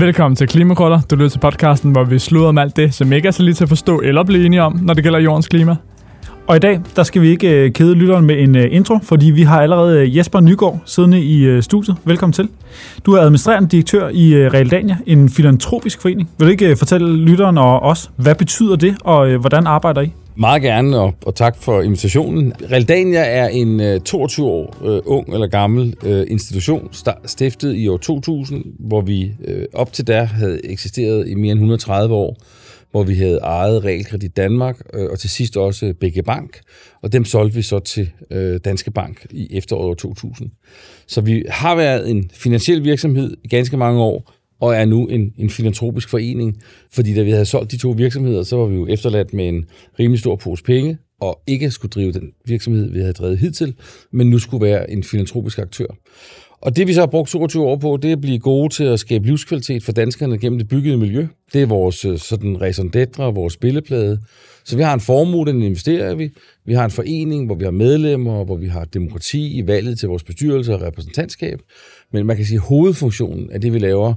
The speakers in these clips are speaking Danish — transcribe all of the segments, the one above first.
Velkommen til Klimakrutter. Du lytter til podcasten, hvor vi slutter om alt det, som ikke er så lige til at forstå eller blive enige om, når det gælder jordens klima. Og i dag, der skal vi ikke øh, kede lytteren med en øh, intro, fordi vi har allerede øh, Jesper Nygaard siddende i studiet. Velkommen til. Du er administrerende direktør i Realdania, en filantropisk forening. Vil du ikke fortælle lytteren og os, hvad betyder det, og hvordan arbejder I? Meget gerne, og, og tak for invitationen. Realdania er en øh, 22 år øh, ung eller gammel øh, institution, stiftet i år 2000, hvor vi øh, op til der havde eksisteret i mere end 130 år hvor vi havde ejet Realkredit Danmark, øh, og til sidst også BG Bank, og dem solgte vi så til øh, Danske Bank i efteråret 2000. Så vi har været en finansiel virksomhed i ganske mange år, og er nu en, en filantropisk forening, fordi da vi havde solgt de to virksomheder, så var vi jo efterladt med en rimelig stor pose penge, og ikke skulle drive den virksomhed, vi havde drevet hidtil, men nu skulle være en filantropisk aktør. Og det vi så har brugt 22 år på, det er at blive gode til at skabe livskvalitet for danskerne gennem det byggede miljø. Det er vores øh, sådan raison d'etre, vores spilleplade. Så vi har en formue, den investerer vi. Vi har en forening, hvor vi har medlemmer, hvor vi har demokrati i valget til vores bestyrelse og repræsentantskab. Men man kan sige, at hovedfunktionen af det, vi laver,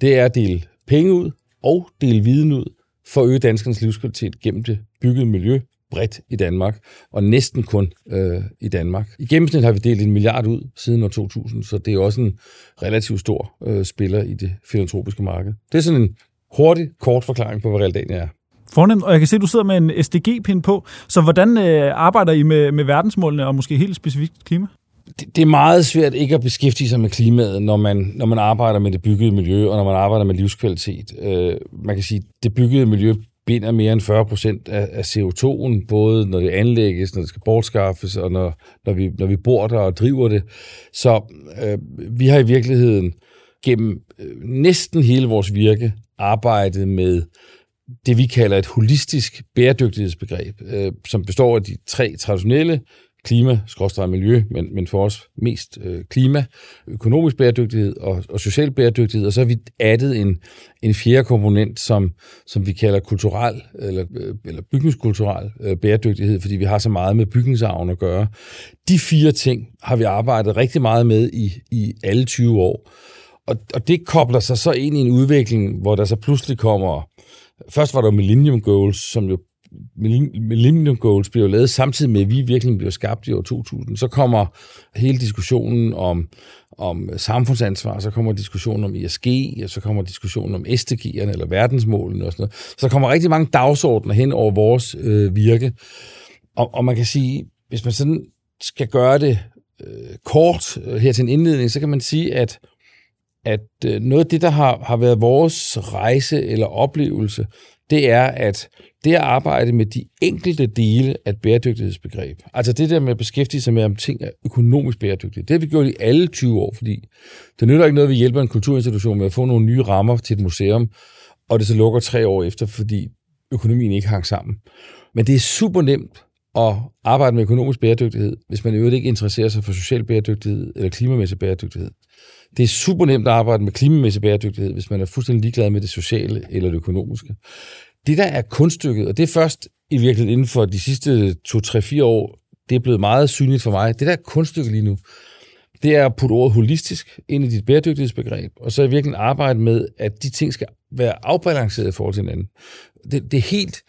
det er at dele penge ud og dele viden ud for at øge danskernes livskvalitet gennem det byggede miljø bredt i Danmark, og næsten kun øh, i Danmark. I gennemsnit har vi delt en milliard ud siden år 2000, så det er også en relativt stor øh, spiller i det filantropiske marked. Det er sådan en hurtig, kort forklaring på, hvad Realdania er. Fornemt, og jeg kan se, at du sidder med en SDG-pind på. Så hvordan øh, arbejder I med, med verdensmålene, og måske helt specifikt klima? Det, det er meget svært ikke at beskæftige sig med klimaet, når man, når man arbejder med det byggede miljø, og når man arbejder med livskvalitet. Øh, man kan sige, det byggede miljø binder mere end 40 procent af, af CO2'en, både når det anlægges, når det skal bortskaffes, og når, når, vi, når vi bor der og driver det. Så øh, vi har i virkeligheden gennem øh, næsten hele vores virke arbejdet med det, vi kalder et holistisk bæredygtighedsbegreb, øh, som består af de tre traditionelle klima, skråstrej miljø, men, men for os mest øh, klima, økonomisk bæredygtighed og, og social bæredygtighed. Og så har vi addet en, en fjerde komponent, som, som vi kalder kulturel eller, øh, eller bygningskulturel øh, bæredygtighed, fordi vi har så meget med bygningsarven at gøre. De fire ting har vi arbejdet rigtig meget med i, i alle 20 år. Og, og det kobler sig så ind i en udvikling, hvor der så pludselig kommer Først var der Millennium Goals, som jo Millennium Goals blev lavet samtidig med, at vi virkelig blev skabt i år 2000. Så kommer hele diskussionen om, om samfundsansvar, så kommer diskussionen om ESG, og så kommer diskussionen om SDG'erne eller verdensmålene og sådan noget. Så der kommer rigtig mange dagsordner hen over vores øh, virke. Og, og man kan sige, hvis man sådan skal gøre det øh, kort øh, her til en indledning, så kan man sige, at at øh, noget af det, der har, har været vores rejse eller oplevelse, det er, at det at arbejde med de enkelte dele af et bæredygtighedsbegreb, altså det der med at beskæftige sig med, om ting er økonomisk bæredygtige, det har vi gjort i alle 20 år, fordi det nytter ikke noget, at vi hjælper en kulturinstitution med at få nogle nye rammer til et museum, og det så lukker tre år efter, fordi økonomien ikke hang sammen. Men det er super nemt at arbejde med økonomisk bæredygtighed, hvis man i øvrigt ikke interesserer sig for social bæredygtighed eller klimamæssig bæredygtighed. Det er super nemt at arbejde med klimamæssig bæredygtighed, hvis man er fuldstændig ligeglad med det sociale eller det økonomiske. Det, der er kunststykket, og det er først i virkeligheden inden for de sidste 2-3-4 år, det er blevet meget synligt for mig. Det, der er kunststykket lige nu, det er at putte ordet holistisk ind i dit bæredygtighedsbegreb, og så i virkeligheden arbejde med, at de ting skal være afbalanceret i forhold til hinanden. Det, det er helt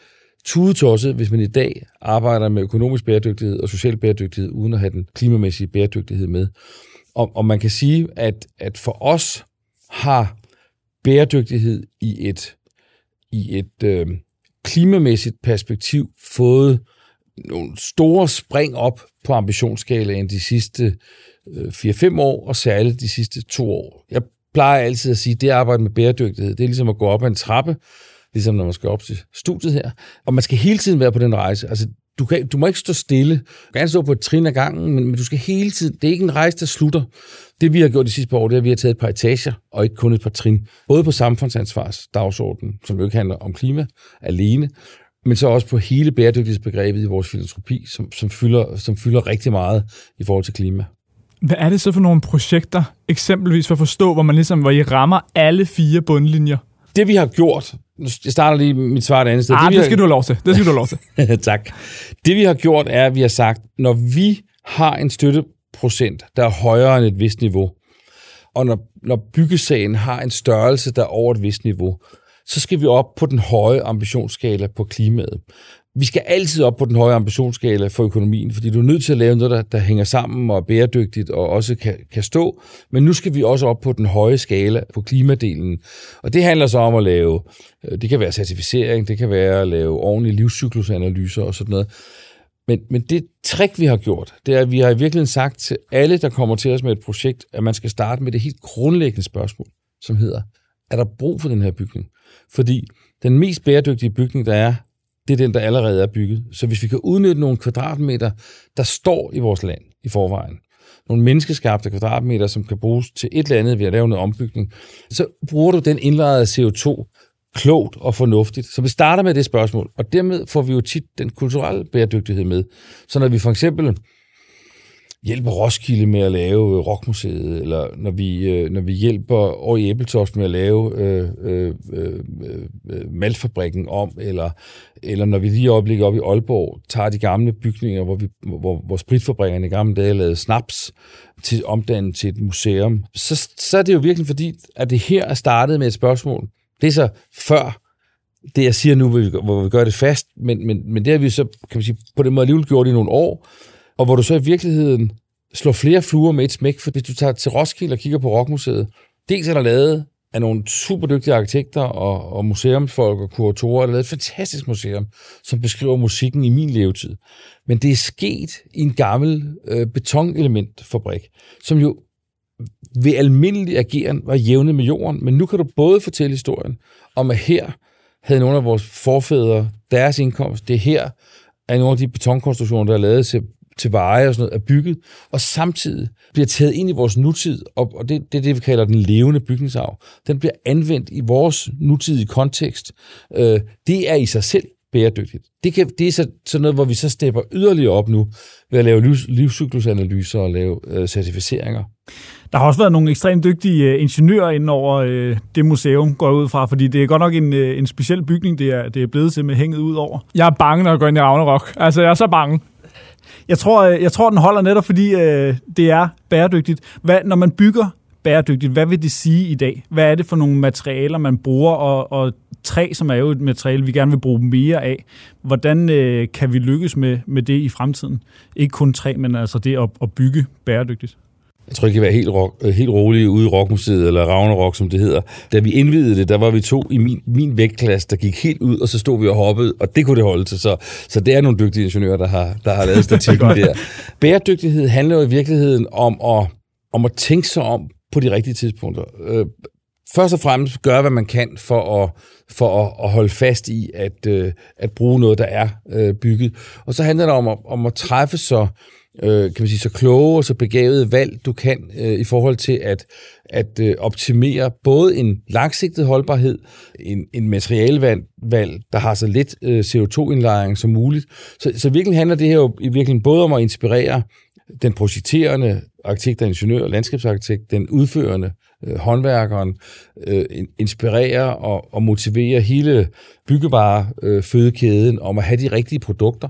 tudetosset, hvis man i dag arbejder med økonomisk bæredygtighed og social bæredygtighed, uden at have den klimamæssige bæredygtighed med. Og, og man kan sige, at, at for os har bæredygtighed i et, i et øh, klimamæssigt perspektiv fået nogle store spring op på ambitionsskalaen de sidste øh, 4-5 år, og særligt de sidste to år. Jeg plejer altid at sige, at det at arbejde med bæredygtighed, det er ligesom at gå op ad en trappe, ligesom når man skal op til studiet her. Og man skal hele tiden være på den rejse. Altså, du, kan, du må ikke stå stille. Du kan stå på et trin ad gangen, men, men du skal hele tiden... Det er ikke en rejse, der slutter. Det vi har gjort de sidste par år, det er, at vi har taget et par etager, og ikke kun et par trin. Både på samfundsansvars dagsordenen, som jo ikke handler om klima alene, men så også på hele bæredygtighedsbegrebet i vores filantropi, som, som, fylder, som fylder rigtig meget i forhold til klima. Hvad er det så for nogle projekter, eksempelvis for at forstå, hvor man ligesom, hvor I rammer alle fire bundlinjer? Det vi har gjort, jeg starter lige mit svar et andet sted. Ah, det, det skal har... du have lov til. Det skal du have lov til. tak. Det vi har gjort er, at vi har sagt, når vi har en støtteprocent, der er højere end et vist niveau, og når, når byggesagen har en størrelse, der er over et vist niveau, så skal vi op på den høje ambitionsskala på klimaet. Vi skal altid op på den høje ambitionsskala for økonomien, fordi du er nødt til at lave noget, der, der hænger sammen og er bæredygtigt og også kan, kan stå. Men nu skal vi også op på den høje skala på klimadelen. Og det handler så om at lave, øh, det kan være certificering, det kan være at lave ordentlige livscyklusanalyser og sådan noget. Men, men det trick, vi har gjort, det er, at vi har i virkeligheden sagt til alle, der kommer til os med et projekt, at man skal starte med det helt grundlæggende spørgsmål, som hedder, er der brug for den her bygning? Fordi den mest bæredygtige bygning, der er, det er den, der allerede er bygget. Så hvis vi kan udnytte nogle kvadratmeter, der står i vores land i forvejen, nogle menneskeskabte kvadratmeter, som kan bruges til et eller andet ved at lave noget ombygning, så bruger du den indlejrede CO2 klogt og fornuftigt. Så vi starter med det spørgsmål, og dermed får vi jo tit den kulturelle bæredygtighed med. Så når vi for eksempel hjælper Roskilde med at lave øh, Rockmuseet, eller når vi, øh, når vi hjælper over i Æbeltoft med at lave øh, øh, øh, øh Malfabrikken om, eller, eller når vi lige opligger op i Aalborg, tager de gamle bygninger, hvor, vi, hvor, hvor spritfabrikkerne i gamle dage lavede snaps, til omdannet til et museum, så, så er det jo virkelig fordi, at det her er startet med et spørgsmål. Det er så før det, jeg siger nu, hvor vi, hvor vi gør det fast, men, men, men det har vi så, kan man sige, på den måde alligevel gjort i nogle år, og hvor du så i virkeligheden slår flere fluer med et smæk, for hvis du tager til Roskilde og kigger på Rockmuseet, dels er der lavet af nogle super dygtige arkitekter og, og museumsfolk og kuratorer, der lavet et fantastisk museum, som beskriver musikken i min levetid. Men det er sket i en gammel øh, betonelementfabrik, som jo ved almindelig ageren var jævnet med jorden, men nu kan du både fortælle historien om, at her havde nogle af vores forfædre deres indkomst, det er her, er nogle af de betonkonstruktioner, der er lavet ser til veje og sådan noget, er bygget, og samtidig bliver taget ind i vores nutid, og, og det, det er det, vi kalder den levende bygningsarv. Den bliver anvendt i vores nutidige kontekst. Øh, det er i sig selv bæredygtigt. Det, kan, det er så, sådan noget, hvor vi så stepper yderligere op nu, ved at lave livs, livscyklusanalyser og lave øh, certificeringer. Der har også været nogle ekstremt dygtige øh, ingeniører inden over øh, det museum, går ud fra, fordi det er godt nok en, øh, en speciel bygning, det er, det er blevet til med hænget ud over. Jeg er bange, når jeg går ind i Ragnarok. Altså, jeg er så bange. Jeg tror, øh, jeg tror den holder netop, fordi øh, det er bæredygtigt. Hvad, når man bygger bæredygtigt, hvad vil det sige i dag? Hvad er det for nogle materialer, man bruger, og, og træ, som er jo et materiale, vi gerne vil bruge mere af. Hvordan øh, kan vi lykkes med, med det i fremtiden? Ikke kun træ, men altså det at, at bygge bæredygtigt. Jeg tror ikke, jeg var helt, rock, øh, helt rolig ude i Rockmuseet, eller Ragnarok, som det hedder. Da vi indvidede det, der var vi to i min, min vægtklasse, der gik helt ud, og så stod vi og hoppede, og det kunne det holde til. Så, så det er nogle dygtige ingeniører, der har, der har lavet statistikken der. Bæredygtighed handler jo i virkeligheden om at, om at tænke sig om på de rigtige tidspunkter. Først og fremmest gøre, hvad man kan for at, for at, at holde fast i at, øh, at bruge noget, der er øh, bygget. Og så handler det om at, om at træffe så øh, kan man sige, så kloge og så begavede valg, du kan øh, i forhold til at, at øh, optimere både en langsigtet holdbarhed, en, en materialevalg, der har så lidt øh, CO2-indlejring som muligt. Så, så virkelig handler det her jo i virkeligheden både om at inspirere den projekterende arkitekt og ingeniør, landskabsarkitekt, den udførende øh, håndværkeren, øh, inspirerer og, og motiverer hele byggevarefødekæden øh, fødekæden om at have de rigtige produkter,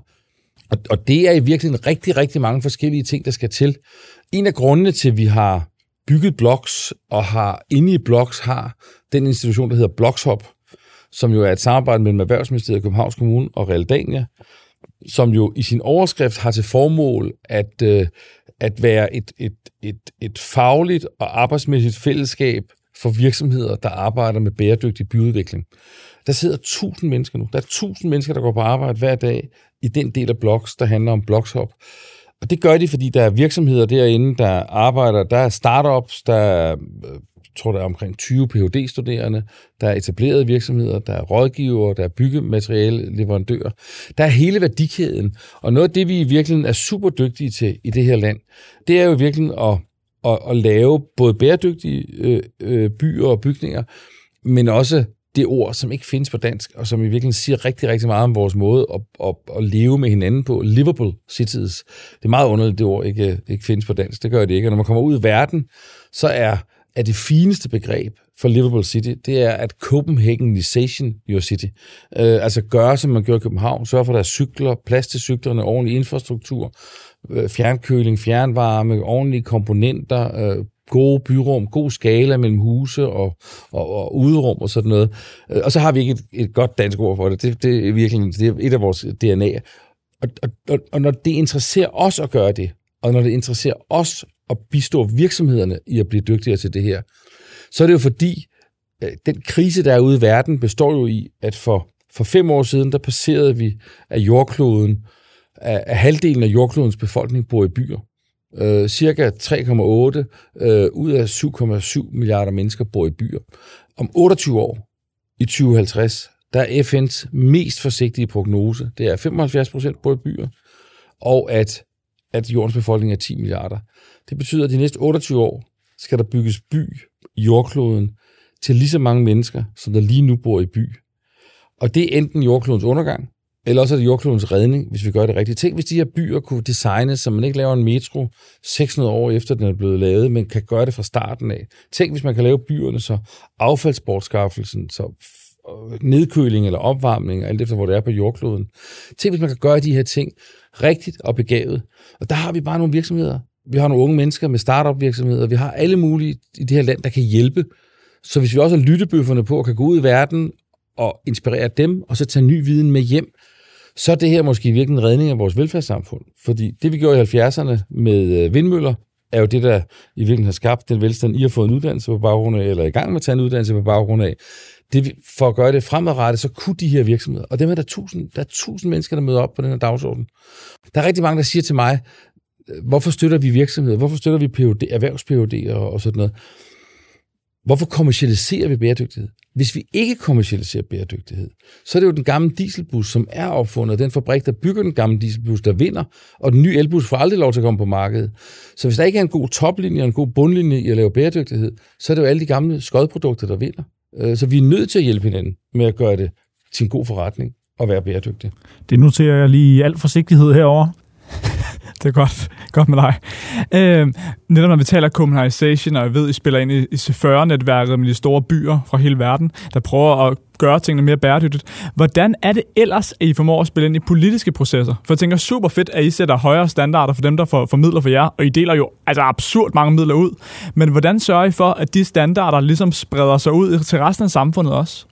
og, og det er i virkeligheden rigtig, rigtig mange forskellige ting, der skal til. En af grundene til, at vi har bygget Blocks, og har inde i Blocks har den institution, der hedder Blockshop, som jo er et samarbejde mellem Erhvervsministeriet, Københavns Kommune og Realdania, som jo i sin overskrift har til formål at, øh, at være et, et, et, et fagligt og arbejdsmæssigt fællesskab for virksomheder, der arbejder med bæredygtig byudvikling. Der sidder tusind mennesker nu. Der er tusind mennesker, der går på arbejde hver dag i den del af Bloks, der handler om Blockshop. Og det gør de, fordi der er virksomheder derinde, der arbejder, der er startups, der er, tror, der er omkring 20 Ph.D.-studerende, der er etablerede virksomheder, der er rådgivere, der er byggemateriale leverandører. Der er hele værdikæden. Og noget af det, vi i virkeligheden er super dygtige til i det her land, det er jo virkelig at, at, at lave både bæredygtige øh, øh, byer og bygninger, men også det ord, som ikke findes på dansk, og som i virkeligheden siger rigtig, rigtig meget om vores måde at, at, at leve med hinanden på. Livable cities. Det er meget underligt, det ord ikke, ikke findes på dansk. Det gør det ikke. Og når man kommer ud i verden, så er, er det fineste begreb for livable city, det er at Copenhagenization your city. Øh, altså gøre, som man gør i København. Sørge for, at der er cykler, plads til cyklerne, ordentlig infrastruktur, øh, fjernkøling, fjernvarme, ordentlige komponenter, øh, gode byrum, god skala mellem huse og, og, og uderum og sådan noget. Øh, og så har vi ikke et, et godt dansk ord for det. Det, det er virkelig det er et af vores DNA. Og, og, og når det interesserer os at gøre det, og når det interesserer os at bistå virksomhederne i at blive dygtigere til det her, så er det jo fordi, øh, den krise, der er ude i verden, består jo i, at for, for fem år siden, der passerede vi af jordkloden, af, af halvdelen af jordklodens befolkning bor i byer. Øh, cirka 3,8 øh, ud af 7,7 milliarder mennesker bor i byer. Om 28 år, i 2050, der er FN's mest forsigtige prognose, det er 75 procent bor i byer, og at, at jordens befolkning er 10 milliarder. Det betyder, at de næste 28 år skal der bygges by i jordkloden til lige så mange mennesker, som der lige nu bor i by. Og det er enten jordklodens undergang, eller også er det jordklodens redning, hvis vi gør det rigtigt. Tænk, hvis de her byer kunne designes, så man ikke laver en metro 600 år efter, den er blevet lavet, men kan gøre det fra starten af. Tænk, hvis man kan lave byerne, så affaldsbortskaffelsen, så nedkøling eller opvarmning, alt efter hvor det er på jordkloden. Tænk, hvis man kan gøre de her ting rigtigt og begavet. Og der har vi bare nogle virksomheder. Vi har nogle unge mennesker med startup virksomheder. Vi har alle mulige i det her land, der kan hjælpe. Så hvis vi også har lyttebøfferne på og kan gå ud i verden og inspirere dem, og så tage ny viden med hjem, så er det her måske virkelig en redning af vores velfærdssamfund. Fordi det, vi gjorde i 70'erne med øh, vindmøller, er jo det, der i virkeligheden har skabt den velstand, I har fået en uddannelse på baggrund af, eller i gang med at tage en uddannelse på baggrund af. Det, for at gøre det fremadrettet, så kunne de her virksomheder, og dem er der tusind, der er tusind mennesker, der møder op på den her dagsorden. Der er rigtig mange, der siger til mig, øh, hvorfor støtter vi virksomheder? Hvorfor støtter vi PhD, erhvervs og, og sådan noget? Hvorfor kommercialiserer vi bæredygtighed? Hvis vi ikke kommercialiserer bæredygtighed, så er det jo den gamle dieselbus, som er opfundet, den fabrik, der bygger den gamle dieselbus, der vinder, og den nye elbus får aldrig lov til at komme på markedet. Så hvis der ikke er en god toplinje og en god bundlinje i at lave bæredygtighed, så er det jo alle de gamle skodprodukter, der vinder. Øh, så vi er nødt til at hjælpe hinanden med at gøre det til en god forretning og være bæredygtig. Det noterer jeg lige i al forsigtighed herover det er godt, godt med dig. Øh, netop når vi taler kommunalisation, og jeg ved, I spiller ind i, i C40-netværket med de store byer fra hele verden, der prøver at gøre tingene mere bæredygtigt. Hvordan er det ellers, at I formår at spille ind i politiske processer? For jeg tænker super fedt, at I sætter højere standarder for dem, der får, formidler for jer, og I deler jo altså absurd mange midler ud. Men hvordan sørger I for, at de standarder ligesom spreder sig ud til resten af samfundet også?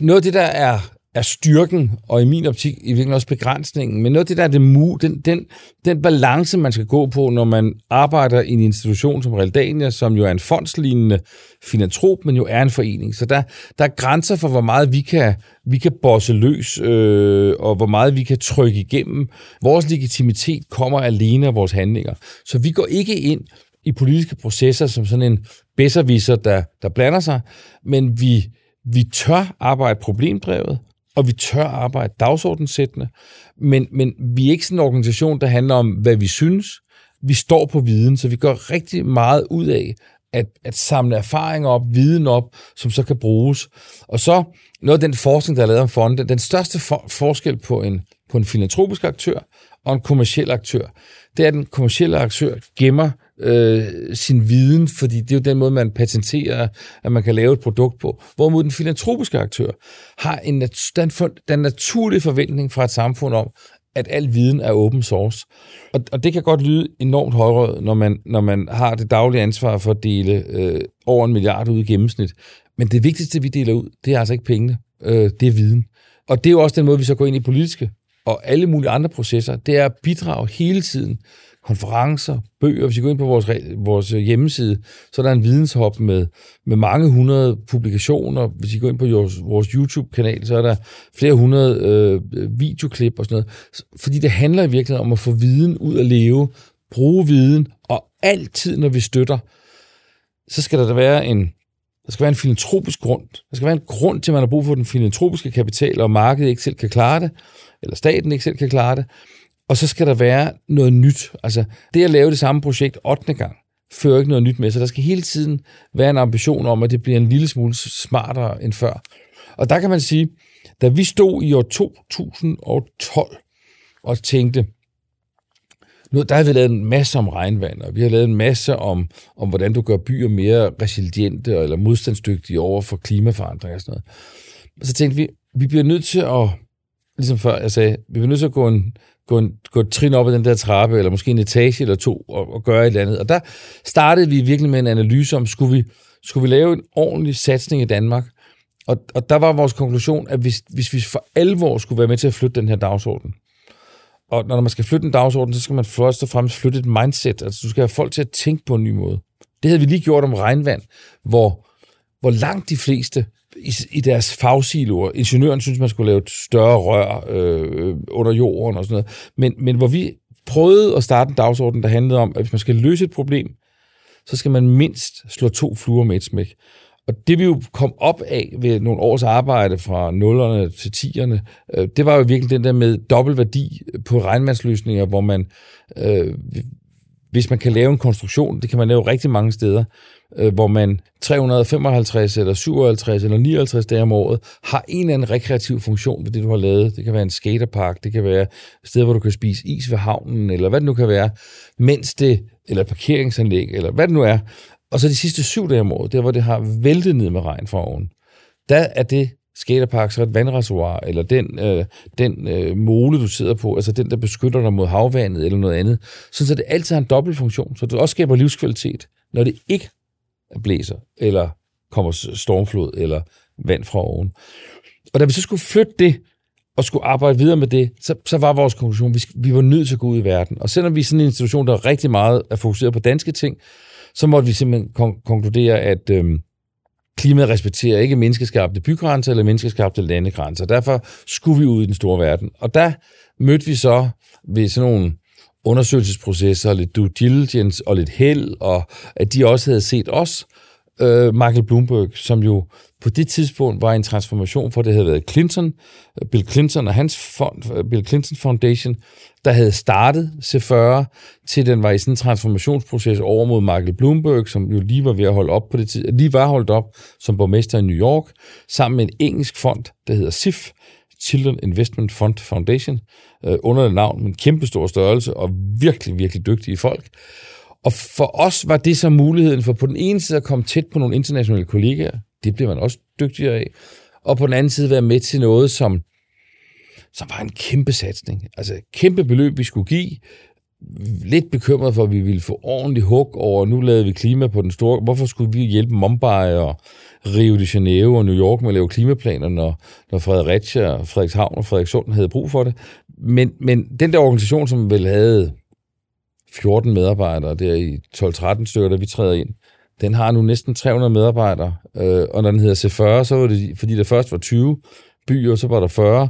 Noget af det, der er er styrken, og i min optik i virkeligheden også begrænsningen. Men noget af det, der er det mu, den, den, den balance, man skal gå på, når man arbejder i en institution som Realdania, som jo er en fondslignende filantrop, men jo er en forening. Så der, der er grænser for, hvor meget vi kan, vi kan bosse løs, øh, og hvor meget vi kan trykke igennem. Vores legitimitet kommer alene af vores handlinger. Så vi går ikke ind i politiske processer som sådan en bedserviser, der, der blander sig, men vi, vi tør arbejde problemdrevet, og vi tør arbejde dagsordensættende, men, men vi er ikke sådan en organisation, der handler om, hvad vi synes. Vi står på viden, så vi gør rigtig meget ud af at, at samle erfaringer op, viden op, som så kan bruges. Og så noget af den forskning, der er lavet om fonde, den største for, forskel på en, på en filantropisk aktør og en kommersiel aktør, det er, at den kommersielle aktør gemmer øh, sin viden, fordi det er jo den måde, man patenterer, at man kan lave et produkt på. Hvorimod den filantropiske aktør har en, den, den naturlige forventning fra et samfund om, at al viden er open source. Og, og det kan godt lyde enormt højrød, når man, når man har det daglige ansvar for at dele øh, over en milliard ud i gennemsnit. Men det vigtigste, vi deler ud, det er altså ikke pengene. Øh, det er viden. Og det er jo også den måde, vi så går ind i politiske og alle mulige andre processer. Det er at bidrage hele tiden konferencer, bøger. Hvis I går ind på vores, vores øh, hjemmeside, så er der en videnshop med, med mange hundrede publikationer. Hvis I går ind på vores, vores YouTube-kanal, så er der flere hundrede øh, videoklip og sådan noget. Fordi det handler i virkeligheden om at få viden ud at leve, bruge viden, og altid, når vi støtter, så skal der være en, der skal være en filantropisk grund. Der skal være en grund til, at man har brug for den filantropiske kapital, og markedet ikke selv kan klare det, eller staten ikke selv kan klare det. Og så skal der være noget nyt. Altså, det at lave det samme projekt 8. gang, fører ikke noget nyt med, så der skal hele tiden være en ambition om, at det bliver en lille smule smartere end før. Og der kan man sige, da vi stod i år 2012 og tænkte, nu, der har vi lavet en masse om regnvand, og vi har lavet en masse om, om hvordan du gør byer mere resiliente eller modstandsdygtige over for klimaforandringer og sådan noget. Så tænkte vi, vi bliver nødt til at ligesom før jeg sagde, vi bliver nødt til at gå en, gå, en, gå et trin op ad den der trappe, eller måske en etage eller to, og, og gøre et eller andet. Og der startede vi virkelig med en analyse om, skulle vi, skulle vi lave en ordentlig satsning i Danmark? Og, og der var vores konklusion, at hvis, hvis vi for alvor skulle være med til at flytte den her dagsorden, og når man skal flytte en dagsorden, så skal man først og fremmest flytte et mindset. Altså, du skal have folk til at tænke på en ny måde. Det havde vi lige gjort om regnvand, hvor, hvor langt de fleste i, i deres fagsiloer, ingeniøren synes, man skulle lave et større rør øh, under jorden og sådan noget, men, men hvor vi prøvede at starte en dagsorden, der handlede om, at hvis man skal løse et problem, så skal man mindst slå to fluer med et smæk. Og det vi jo kom op af ved nogle års arbejde fra 0'erne til 10'erne, øh, det var jo virkelig den der med dobbelt værdi på regnmandsløsninger, hvor man, øh, hvis man kan lave en konstruktion, det kan man lave rigtig mange steder, øh, hvor man 355 eller 57 eller 59 dage om året har en eller anden rekreativ funktion ved det, du har lavet. Det kan være en skaterpark, det kan være et sted, hvor du kan spise is ved havnen, eller hvad det nu kan være, mens det, eller et parkeringsanlæg, eller hvad det nu er. Og så de sidste syv dage om året, der hvor det har væltet ned med regn fra oven, der er det skaterpark, så et vandreservoir, eller den, øh, den øh, mole, du sidder på, altså den, der beskytter dig mod havvandet eller noget andet, så det altid har en dobbelt funktion, så det også skaber livskvalitet, når det ikke blæser, eller kommer stormflod, eller vand fra oven. Og da vi så skulle flytte det, og skulle arbejde videre med det, så, så var vores konklusion, vi, vi var nødt til at gå ud i verden. Og selvom vi er sådan en institution, der er rigtig meget er fokuseret på danske ting, så måtte vi simpelthen kon- konkludere, at øhm, klimaet respekterer ikke menneskeskabte bygrænser eller menneskeskabte landegrænser. Derfor skulle vi ud i den store verden. Og der mødte vi så ved sådan nogle undersøgelsesprocesser, lidt due diligence og lidt held, og at de også havde set os, øh, Michael Bloomberg, som jo på det tidspunkt var en transformation, for det havde været Clinton, øh, Bill Clinton og hans fond, øh, Bill Clinton Foundation, der havde startet C40, til den var i sådan en transformationsproces over mod Michael Bloomberg, som jo lige var ved at holde op på det tid, lige var holdt op som borgmester i New York, sammen med en engelsk fond, der hedder SIF, Children Investment Fund Foundation, øh, under det navn, med kæmpe stor størrelse og virkelig, virkelig dygtige folk. Og for os var det så muligheden for på den ene side at komme tæt på nogle internationale kollegaer, det bliver man også dygtigere af, og på den anden side være med til noget, som, som var en kæmpe satsning. Altså kæmpe beløb, vi skulle give. Lidt bekymret for, at vi ville få ordentlig hug over, nu lavede vi klima på den store... Hvorfor skulle vi hjælpe Mumbai og Rio de Janeiro og New York med at lave klimaplaner, når, når Fredericia, Frederikshavn og Frederikssund havde brug for det? Men, men den der organisation, som vel havde 14 medarbejdere der i 12-13 stykker, da vi træder ind, den har nu næsten 300 medarbejdere, øh, og når den hedder C40, så var det, fordi der først var 20 byer, så var der 40,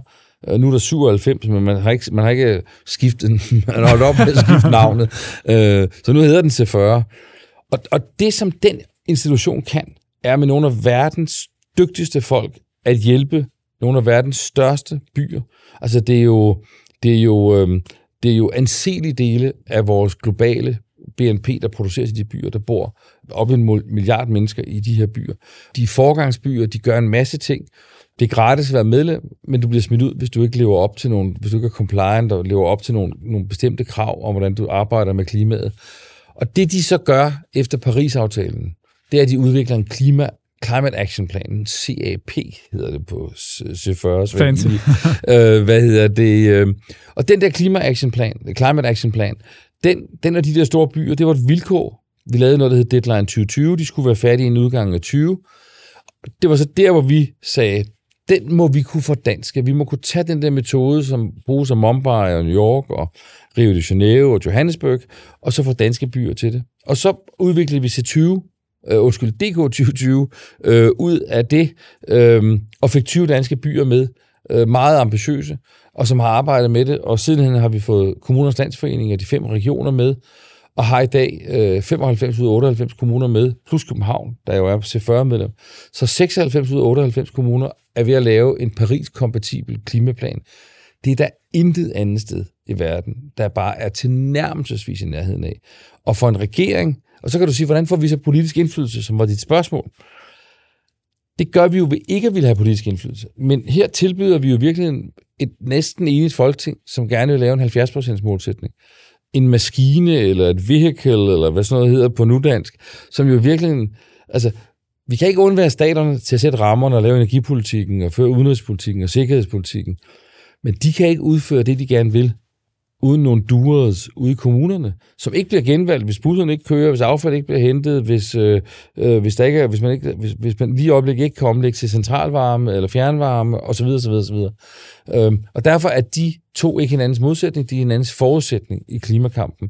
Øh, nu er der 97, men man har ikke, man har ikke skiftet, man har holdt op med at skifte navnet, øh, så nu hedder den C40. Og, og det, som den institution kan, er med nogle af verdens dygtigste folk at hjælpe nogle af verdens største byer. Altså det er jo, det er jo, øh, det er jo anselige dele af vores globale BNP, der produceres i de byer, der bor op en milliard mennesker i de her byer. De er forgangsbyer, de gør en masse ting. Det er gratis at være medlem, men du bliver smidt ud, hvis du ikke lever op til nogle, hvis du ikke er compliant og lever op til nogle, nogle bestemte krav om, hvordan du arbejder med klimaet. Og det de så gør efter Paris-aftalen, det er, at de udvikler en klima Climate Action Plan, CAP hedder det på C40. Fancy. øh, hvad hedder det? Øh, og den der Klima Action Plan, Climate Action Plan, den, den og de der store byer, det var et vilkår. Vi lavede noget, der hed Deadline 2020. De skulle være færdige inden udgangen af 20. Det var så der, hvor vi sagde, den må vi kunne få dansk. Vi må kunne tage den der metode, som bruges af Mumbai og New York og Rio de Janeiro og Johannesburg, og så få danske byer til det. Og så udviklede vi C20, øh, undskyld, DK 2020 øh, ud af det, øh, og fik 20 danske byer med, øh, meget ambitiøse, og som har arbejdet med det, og sidenhen har vi fået kommunernes landsforening og de fem regioner med, og har i dag øh, 95 ud af 98 kommuner med, plus København, der jo er C40-medlem. Så 96 ud af 98 kommuner er ved at lave en Paris-kompatibel klimaplan. Det er der intet andet sted i verden, der bare er til nærmelsesvis i nærheden af. Og for en regering, og så kan du sige, hvordan får vi så politisk indflydelse, som var dit spørgsmål? Det gør vi jo ved ikke at ville have politisk indflydelse. Men her tilbyder vi jo virkelig et næsten enigt folketing, som gerne vil lave en 70% målsætning. En maskine, eller et vehicle, eller hvad sådan noget hedder på nudansk, som jo virkelig... Altså, vi kan ikke undvære staterne til at sætte rammerne og lave energipolitikken, og føre udenrigspolitikken og sikkerhedspolitikken. Men de kan ikke udføre det, de gerne vil, uden nogle duers ude i kommunerne, som ikke bliver genvalgt, hvis busserne ikke kører, hvis affald ikke bliver hentet, hvis, øh, øh, hvis, der ikke er, hvis, man ikke, hvis, hvis man lige i øjeblikket ikke kan omlægge til centralvarme eller fjernvarme osv. osv., osv. Øhm, og derfor er de to ikke hinandens modsætning, de er hinandens forudsætning i klimakampen.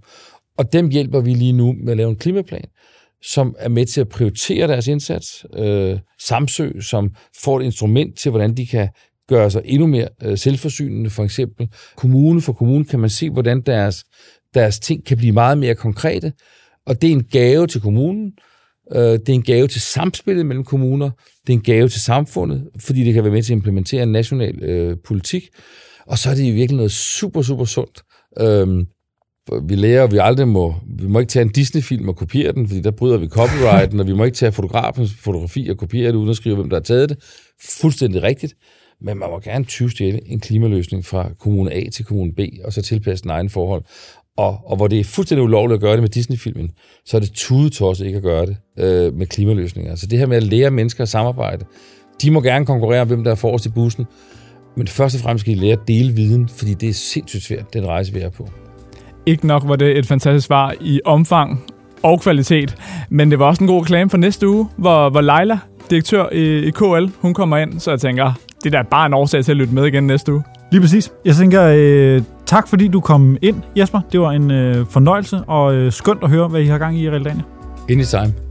Og dem hjælper vi lige nu med at lave en klimaplan, som er med til at prioritere deres indsats. Øh, Samsø, som får et instrument til, hvordan de kan gøre sig endnu mere øh, selvforsynende, for eksempel. Kommune for kommune kan man se, hvordan deres, deres ting kan blive meget mere konkrete, og det er en gave til kommunen, øh, det er en gave til samspillet mellem kommuner, det er en gave til samfundet, fordi det kan være med til at implementere en national øh, politik, og så er det i virkeligheden noget super, super sundt. Øh, vi lærer, at vi aldrig må, vi må ikke tage en Disney-film og kopiere den, fordi der bryder vi copyrighten, og vi må ikke tage fotografens fotografi og kopiere det, uden at skrive, hvem der har taget det. Fuldstændig rigtigt. Men man må gerne tyvstjæle en klimaløsning fra kommune A til kommune B, og så tilpasse den egen forhold. Og, og hvor det er fuldstændig ulovligt at gøre det med Disney-filmen, så er det tudetosset ikke at gøre det øh, med klimaløsninger. Så det her med at lære mennesker at samarbejde, de må gerne konkurrere om, hvem der er forrest i bussen, men først og fremmest skal de lære at dele viden, fordi det er sindssygt svært, den rejse, vi er på. Ikke nok var det et fantastisk svar i omfang og kvalitet, men det var også en god reklame for næste uge, hvor, hvor Leila, direktør i, i KL, hun kommer ind, så jeg tænker, det er da bare en årsag til at lytte med igen næste uge. Lige præcis. Jeg tænker, øh, tak fordi du kom ind, Jesper. Det var en øh, fornøjelse, og øh, skønt at høre, hvad I har gang i i Realdania. Anytime.